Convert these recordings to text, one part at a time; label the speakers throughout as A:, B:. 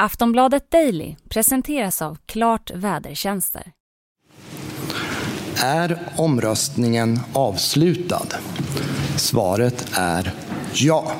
A: Aftonbladet Daily presenteras av Klart Vädertjänster.
B: Är omröstningen avslutad? Svaret är ja.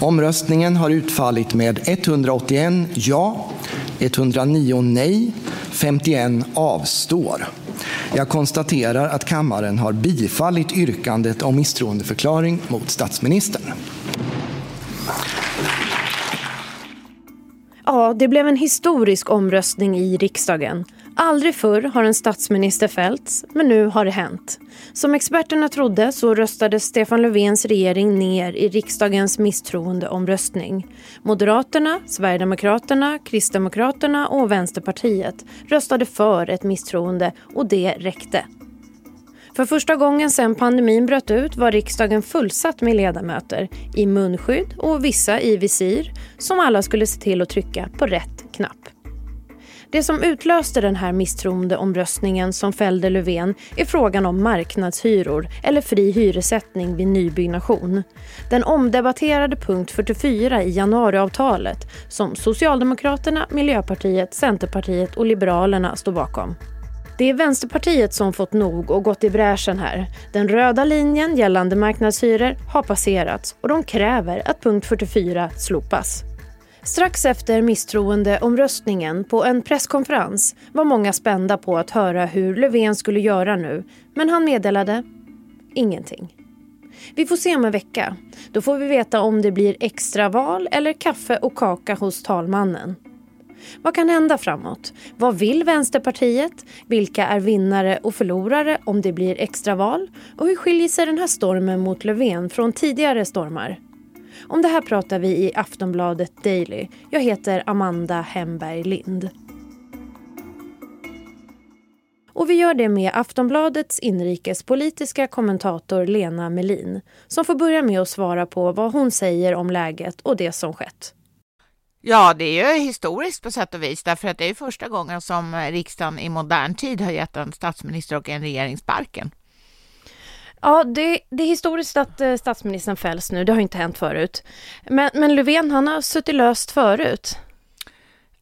B: Omröstningen har utfallit med 181 ja, 109 nej, 51 avstår. Jag konstaterar att kammaren har bifallit yrkandet om misstroendeförklaring mot statsministern.
C: Ja, det blev en historisk omröstning i riksdagen. Aldrig förr har en statsminister fällts, men nu har det hänt. Som experterna trodde så röstade Stefan Löfvens regering ner i riksdagens misstroendeomröstning. Moderaterna, Sverigedemokraterna, Kristdemokraterna och Vänsterpartiet röstade för ett misstroende och det räckte. För första gången sedan pandemin bröt ut var riksdagen fullsatt med ledamöter i munskydd och vissa i visir som alla skulle se till att trycka på rätt knapp. Det som utlöste den här misstroendeomröstningen som fällde Löfven är frågan om marknadshyror eller fri hyressättning vid nybyggnation. Den omdebatterade punkt 44 i januariavtalet som Socialdemokraterna, Miljöpartiet, Centerpartiet och Liberalerna står bakom. Det är Vänsterpartiet som fått nog och gått i bräschen här. Den röda linjen gällande marknadshyror har passerats och de kräver att punkt 44 slopas. Strax efter misstroendeomröstningen på en presskonferens var många spända på att höra hur Löfven skulle göra nu, men han meddelade ingenting. Vi får se om en vecka. Då får vi veta om det blir extraval eller kaffe och kaka hos talmannen. Vad kan hända framåt? Vad vill Vänsterpartiet? Vilka är vinnare och förlorare om det blir extraval? Och hur skiljer sig den här stormen mot Löfven från tidigare stormar? Om det här pratar vi i Aftonbladet Daily. Jag heter Amanda Hemberg Lind. Och vi gör det med Aftonbladets inrikespolitiska kommentator Lena Melin som får börja med att svara på vad hon säger om läget och det som skett.
D: Ja, det är ju historiskt på sätt och vis, därför att det är första gången som riksdagen i modern tid har gett en statsminister och en regering sparken.
C: Ja, det, det, är historiskt att eh, statsministern fälls nu. Det har inte hänt förut. Men, men Löfven, han har suttit löst förut.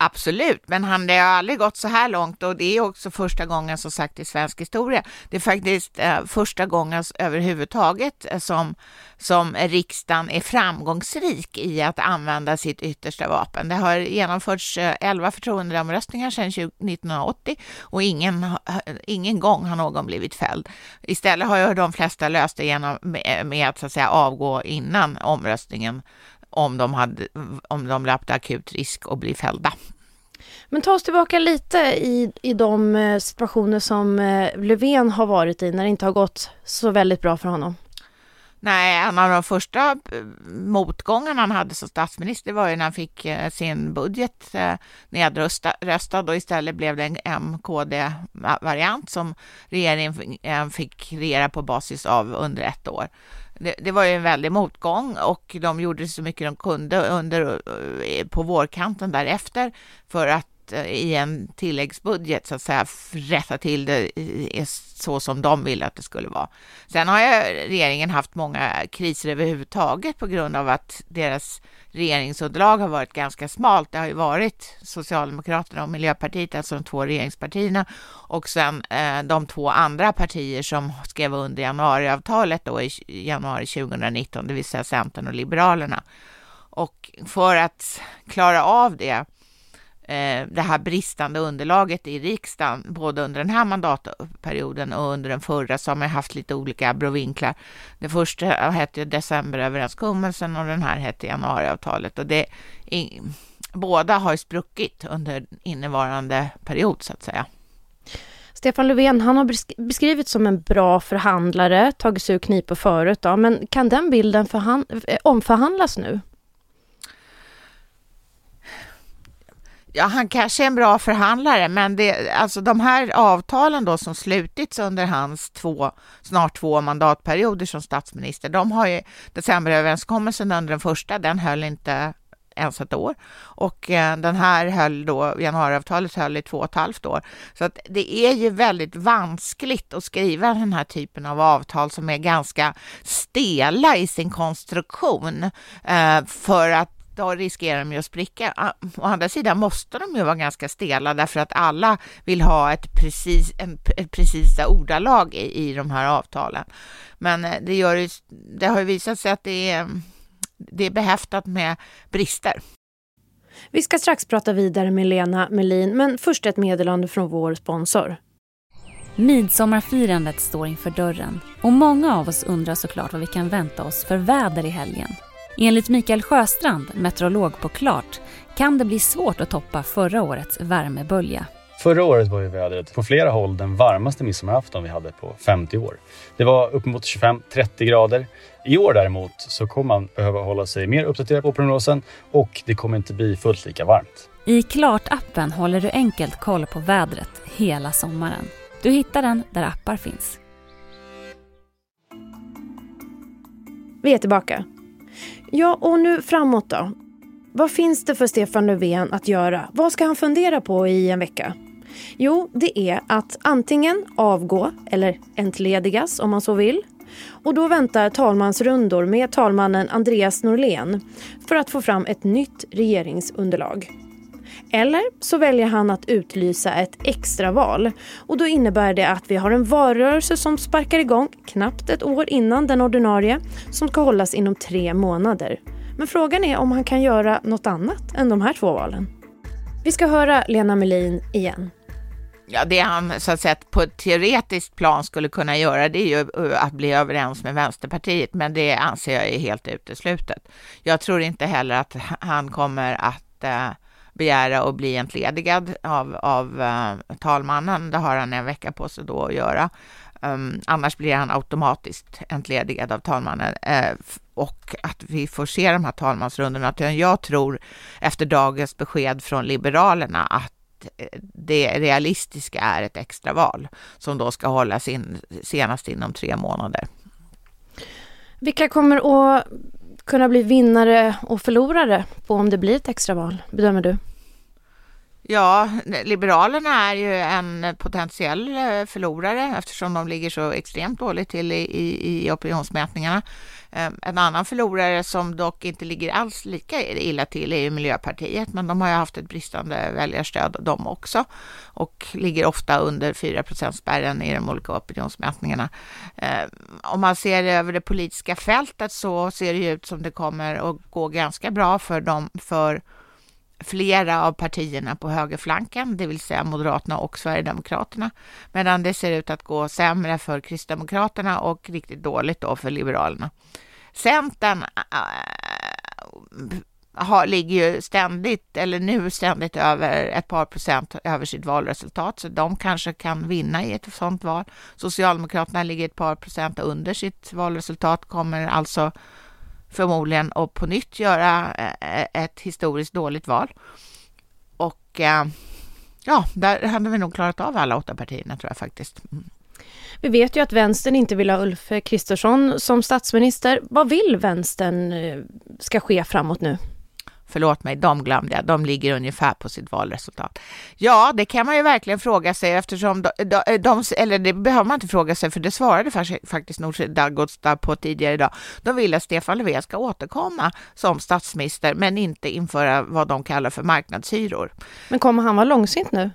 D: Absolut, men han, det har aldrig gått så här långt och det är också första gången som sagt i svensk historia. Det är faktiskt eh, första gången överhuvudtaget eh, som, som riksdagen är framgångsrik i att använda sitt yttersta vapen. Det har genomförts eh, 11 förtroendeomröstningar sedan 1980 och ingen, ingen gång har någon blivit fälld. Istället har ju de flesta löst det genom, med, med att, så att säga, avgå innan omröstningen om de, hade, om de löpte akut risk att bli fällda.
C: Men ta oss tillbaka lite i, i de eh, situationer som eh, Löfven har varit i när det inte har gått så väldigt bra för honom.
D: Nej, en av de första eh, motgångarna han hade som statsminister var ju när han fick sin budget nedröstad och istället blev det en MKD-variant som regeringen fick regera på basis av under ett år det, det, var ju en väldig motgång och de gjorde så mycket de kunde under, eh, på vårkanten därefter för att Eh, i en tilläggsbudget så att säga rätta till det så som de ville att det skulle vara. Sen har regeringen haft många kriser överhuvudtaget på grund av att deras regeringsunderlag har varit ganska smalt. Det har ju varit Socialdemokraterna och Miljöpartiet, alltså de två regeringspartierna, och sen eh, de två andra partier som skrev under januariavtalet då i januari 2019, det vill säga Centern och Liberalerna. Och för att klara av det Eh, det här bristande underlaget i riksdagen, både under den här mandatperioden och under den förra, så har man haft lite olika abrovinklar. Det första hette decemberöverenskommelsen och den här hette januariavtalet. Och det, i, båda har spruckit under innevarande period, så att säga.
C: Stefan Löfven, han har beskrivits som en bra förhandlare, tagit sig ur knipor förut. Då, men kan den bilden eh, omförhandlas nu?
D: Ja, han kanske är en bra förhandlare, men det, alltså de här avtalen då som slutits under hans två, snart två mandatperioder som statsminister, de har ju decemberöverenskommelsen under den första, den höll inte ens ett år och eh, den här höll då, januariavtalet höll i två och ett halvt år. Så att det är ju väldigt vanskligt att skriva den här typen av avtal som är ganska stela i sin konstruktion eh, för att då riskerar de ju att spricka. Å andra sidan måste de ju vara ganska stela därför att alla vill ha ett, precis, en, ett precisa ordalag i, i de här avtalen. Men eh, det, gör, det har ju visat sig att det är, det är behäftat med brister.
C: Vi ska strax prata vidare med Lena Melin, men först ett meddelande från vår sponsor.
A: Midsommarfirandet står inför dörren och många av oss undrar såklart vad vi kan vänta oss för väder i helgen. Enligt Mikael Sjöstrand, meteorolog på Klart, kan det bli svårt att toppa förra årets värmebölja.
E: Förra året var ju vädret på flera håll den varmaste midsommarafton vi hade på 50 år. Det var uppemot 25-30 grader. I år däremot så kommer man behöva hålla sig mer uppdaterad på prognosen och det kommer inte bli fullt lika varmt.
A: I Klart-appen håller du enkelt koll på vädret hela sommaren. Du hittar den där appar finns.
C: Vi är tillbaka. Ja, och nu framåt då. Vad finns det för Stefan Löfven att göra? Vad ska han fundera på i en vecka? Jo, det är att antingen avgå eller entledigas om man så vill. Och då väntar talmansrundor med talmannen Andreas Norlén för att få fram ett nytt regeringsunderlag. Eller så väljer han att utlysa ett extraval. Och då innebär det att vi har en valrörelse som sparkar igång knappt ett år innan den ordinarie som ska hållas inom tre månader. Men frågan är om han kan göra något annat än de här två valen. Vi ska höra Lena Melin igen.
D: Ja, det han så att säga på ett teoretiskt plan skulle kunna göra det är ju att bli överens med Vänsterpartiet, men det anser jag är helt uteslutet. Jag tror inte heller att han kommer att eh, begära att bli entledigad av, av uh, talmannen. Det har han en vecka på sig då att göra. Um, annars blir han automatiskt entledigad av talmannen uh, och att vi får se de här talmansrundorna. Jag tror efter dagens besked från Liberalerna att eh, det realistiska är ett extraval som då ska hållas in senast inom tre månader.
C: Vilka kommer att kunna bli vinnare och förlorare på om det blir ett extraval, bedömer du?
D: Ja, Liberalerna är ju en potentiell eh, förlorare eftersom de ligger så extremt dåligt till i, i, i opinionsmätningarna. Ehm, en annan förlorare som dock inte ligger alls lika illa till är ju Miljöpartiet, men de har ju haft ett bristande väljarstöd de också och ligger ofta under 4 spärren i de olika opinionsmätningarna. Ehm, om man ser över det politiska fältet så ser det ut som det kommer att gå ganska bra för dem, för flera av partierna på högerflanken, det vill säga Moderaterna och Sverigedemokraterna, medan det ser ut att gå sämre för Kristdemokraterna och riktigt dåligt då för Liberalerna. Centern äh, har, ligger ju ständigt, eller nu ständigt över ett par procent över sitt valresultat, så de kanske kan vinna i ett sådant val. Socialdemokraterna ligger ett par procent under sitt valresultat, kommer alltså förmodligen att på nytt göra eh, eh, ett historiskt dåligt val. Och eh, ja, där hade vi nog klarat av alla åtta partierna tror jag faktiskt. Mm.
C: Vi vet ju att vänstern inte vill ha Ulf Kristersson som statsminister. Vad vill vänstern ska ske framåt nu?
D: Förlåt mig, de glömde jag. De ligger ungefär på sitt valresultat. Ja, det kan man ju verkligen fråga sig eftersom de, de, de eller det behöver man inte fråga sig för det svarade faktiskt Nooshi Dadgostar på tidigare idag. De vill att Stefan Löfven ska återkomma som statsminister men inte införa vad de kallar för marknadshyror.
C: Men kommer han vara långsint nu?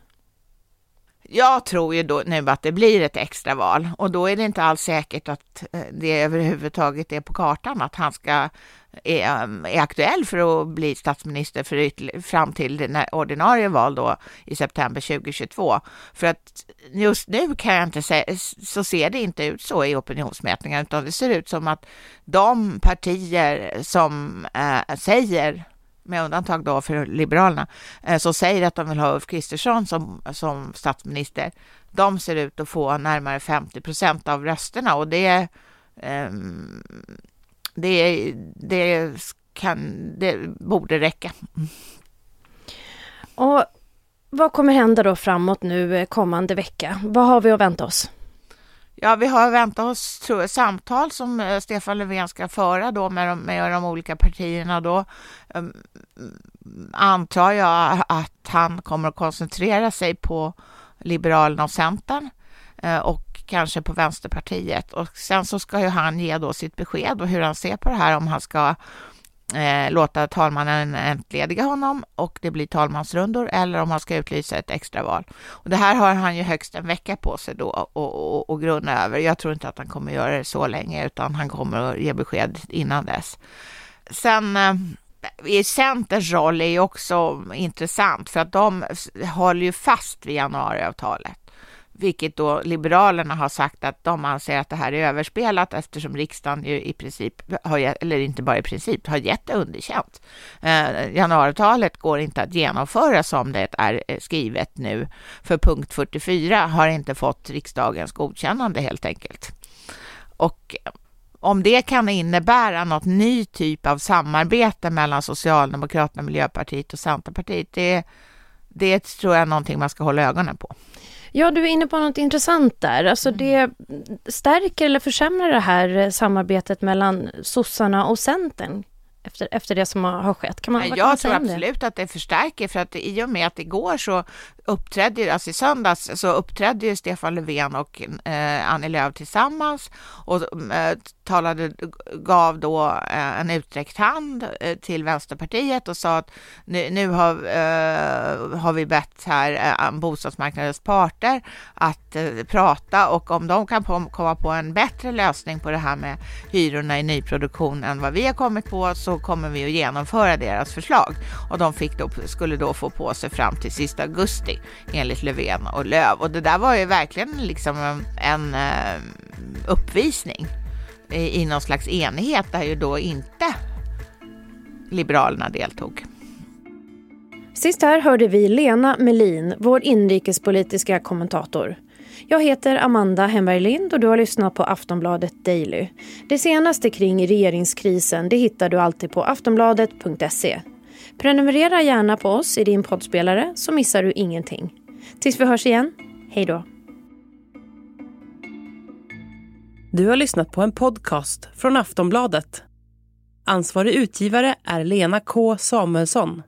D: Jag tror ju då nu att det blir ett extra val och då är det inte alls säkert att eh, det överhuvudtaget är på kartan att han ska är, är aktuell för att bli statsminister för fram till det ordinarie val då i september 2022. För att just nu kan jag inte säga, så ser det inte ut så i opinionsmätningar, utan det ser ut som att de partier som äh, säger med undantag då för Liberalerna, eh, som säger att de vill ha Ulf Kristersson som, som statsminister, de ser ut att få närmare 50 procent av rösterna och det, ehm, det, det, kan, det borde räcka.
C: Och vad kommer hända då framåt nu eh, kommande vecka? Vad har vi att vänta oss?
D: Ja, vi har väntat oss tror jag, samtal som eh, Stefan Löfven ska föra då med de, med de olika partierna. Då um, antar jag att han kommer att koncentrera sig på Liberalerna och Centern uh, och kanske på Vänsterpartiet. Och sen så ska ju han ge då sitt besked och hur han ser på det här, om han ska eh, låta talmannen entlediga honom och det blir talmansrundor eller om han ska utlysa ett extraval. Och det här har han ju högst en vecka på sig då att grunna över. Jag tror inte att han kommer göra det så länge utan han kommer att ge besked innan dess. Sen eh, Centerns roll är ju också intressant för att de håller ju fast vid januariavtalet vilket då Liberalerna har sagt att de anser att det här är överspelat eftersom riksdagen ju i princip, har, eller inte bara i princip, har gett det underkänt. Eh, januariavtalet går inte att genomföra som det är eh, skrivet nu, för punkt 44 har inte fått riksdagens godkännande helt enkelt. Och om det kan innebära något ny typ av samarbete mellan Socialdemokraterna, Miljöpartiet och Centerpartiet, det, det tror jag är någonting man ska hålla ögonen på.
C: Ja, du är inne på något intressant där. Alltså mm. det stärker eller försämrar det här samarbetet mellan sossarna och Centern? efter, efter det som har, skett? Kan man,
D: jag
C: kan man
D: tror absolut det? att det förstärker för att i och med att igår så uppträdde, alltså i söndags så uppträdde ju Stefan Löfven och eh, Annie Lööf tillsammans och eh, talade, gav då eh, en utsträckt hand eh, till Vänsterpartiet och sa att nu, nu har, eh, har vi bett här eh, eh bostadsmarknadens parter att eh, prata och om de kan på, komma på en bättre lösning på det här med hyrorna i nyproduktion än vad vi har kommit på så kommer vi att genomföra deras förslag. Och de fick då, skulle då få på sig fram till sista augusti enligt Löfven och Löv och det där var ju verkligen liksom eh, en, en uppvisning i någon slags enighet där ju då inte Liberalerna deltog.
C: Sist här hörde vi Lena Melin, vår inrikespolitiska kommentator. Jag heter Amanda Hemberg Lind och du har lyssnat på Aftonbladet Daily. Det senaste kring regeringskrisen det hittar du alltid på aftonbladet.se. Prenumerera gärna på oss i din poddspelare så missar du ingenting. Tills vi hörs igen, hej då!
F: Du har lyssnat på en podcast från Aftonbladet. Ansvarig utgivare är Lena K Samuelsson.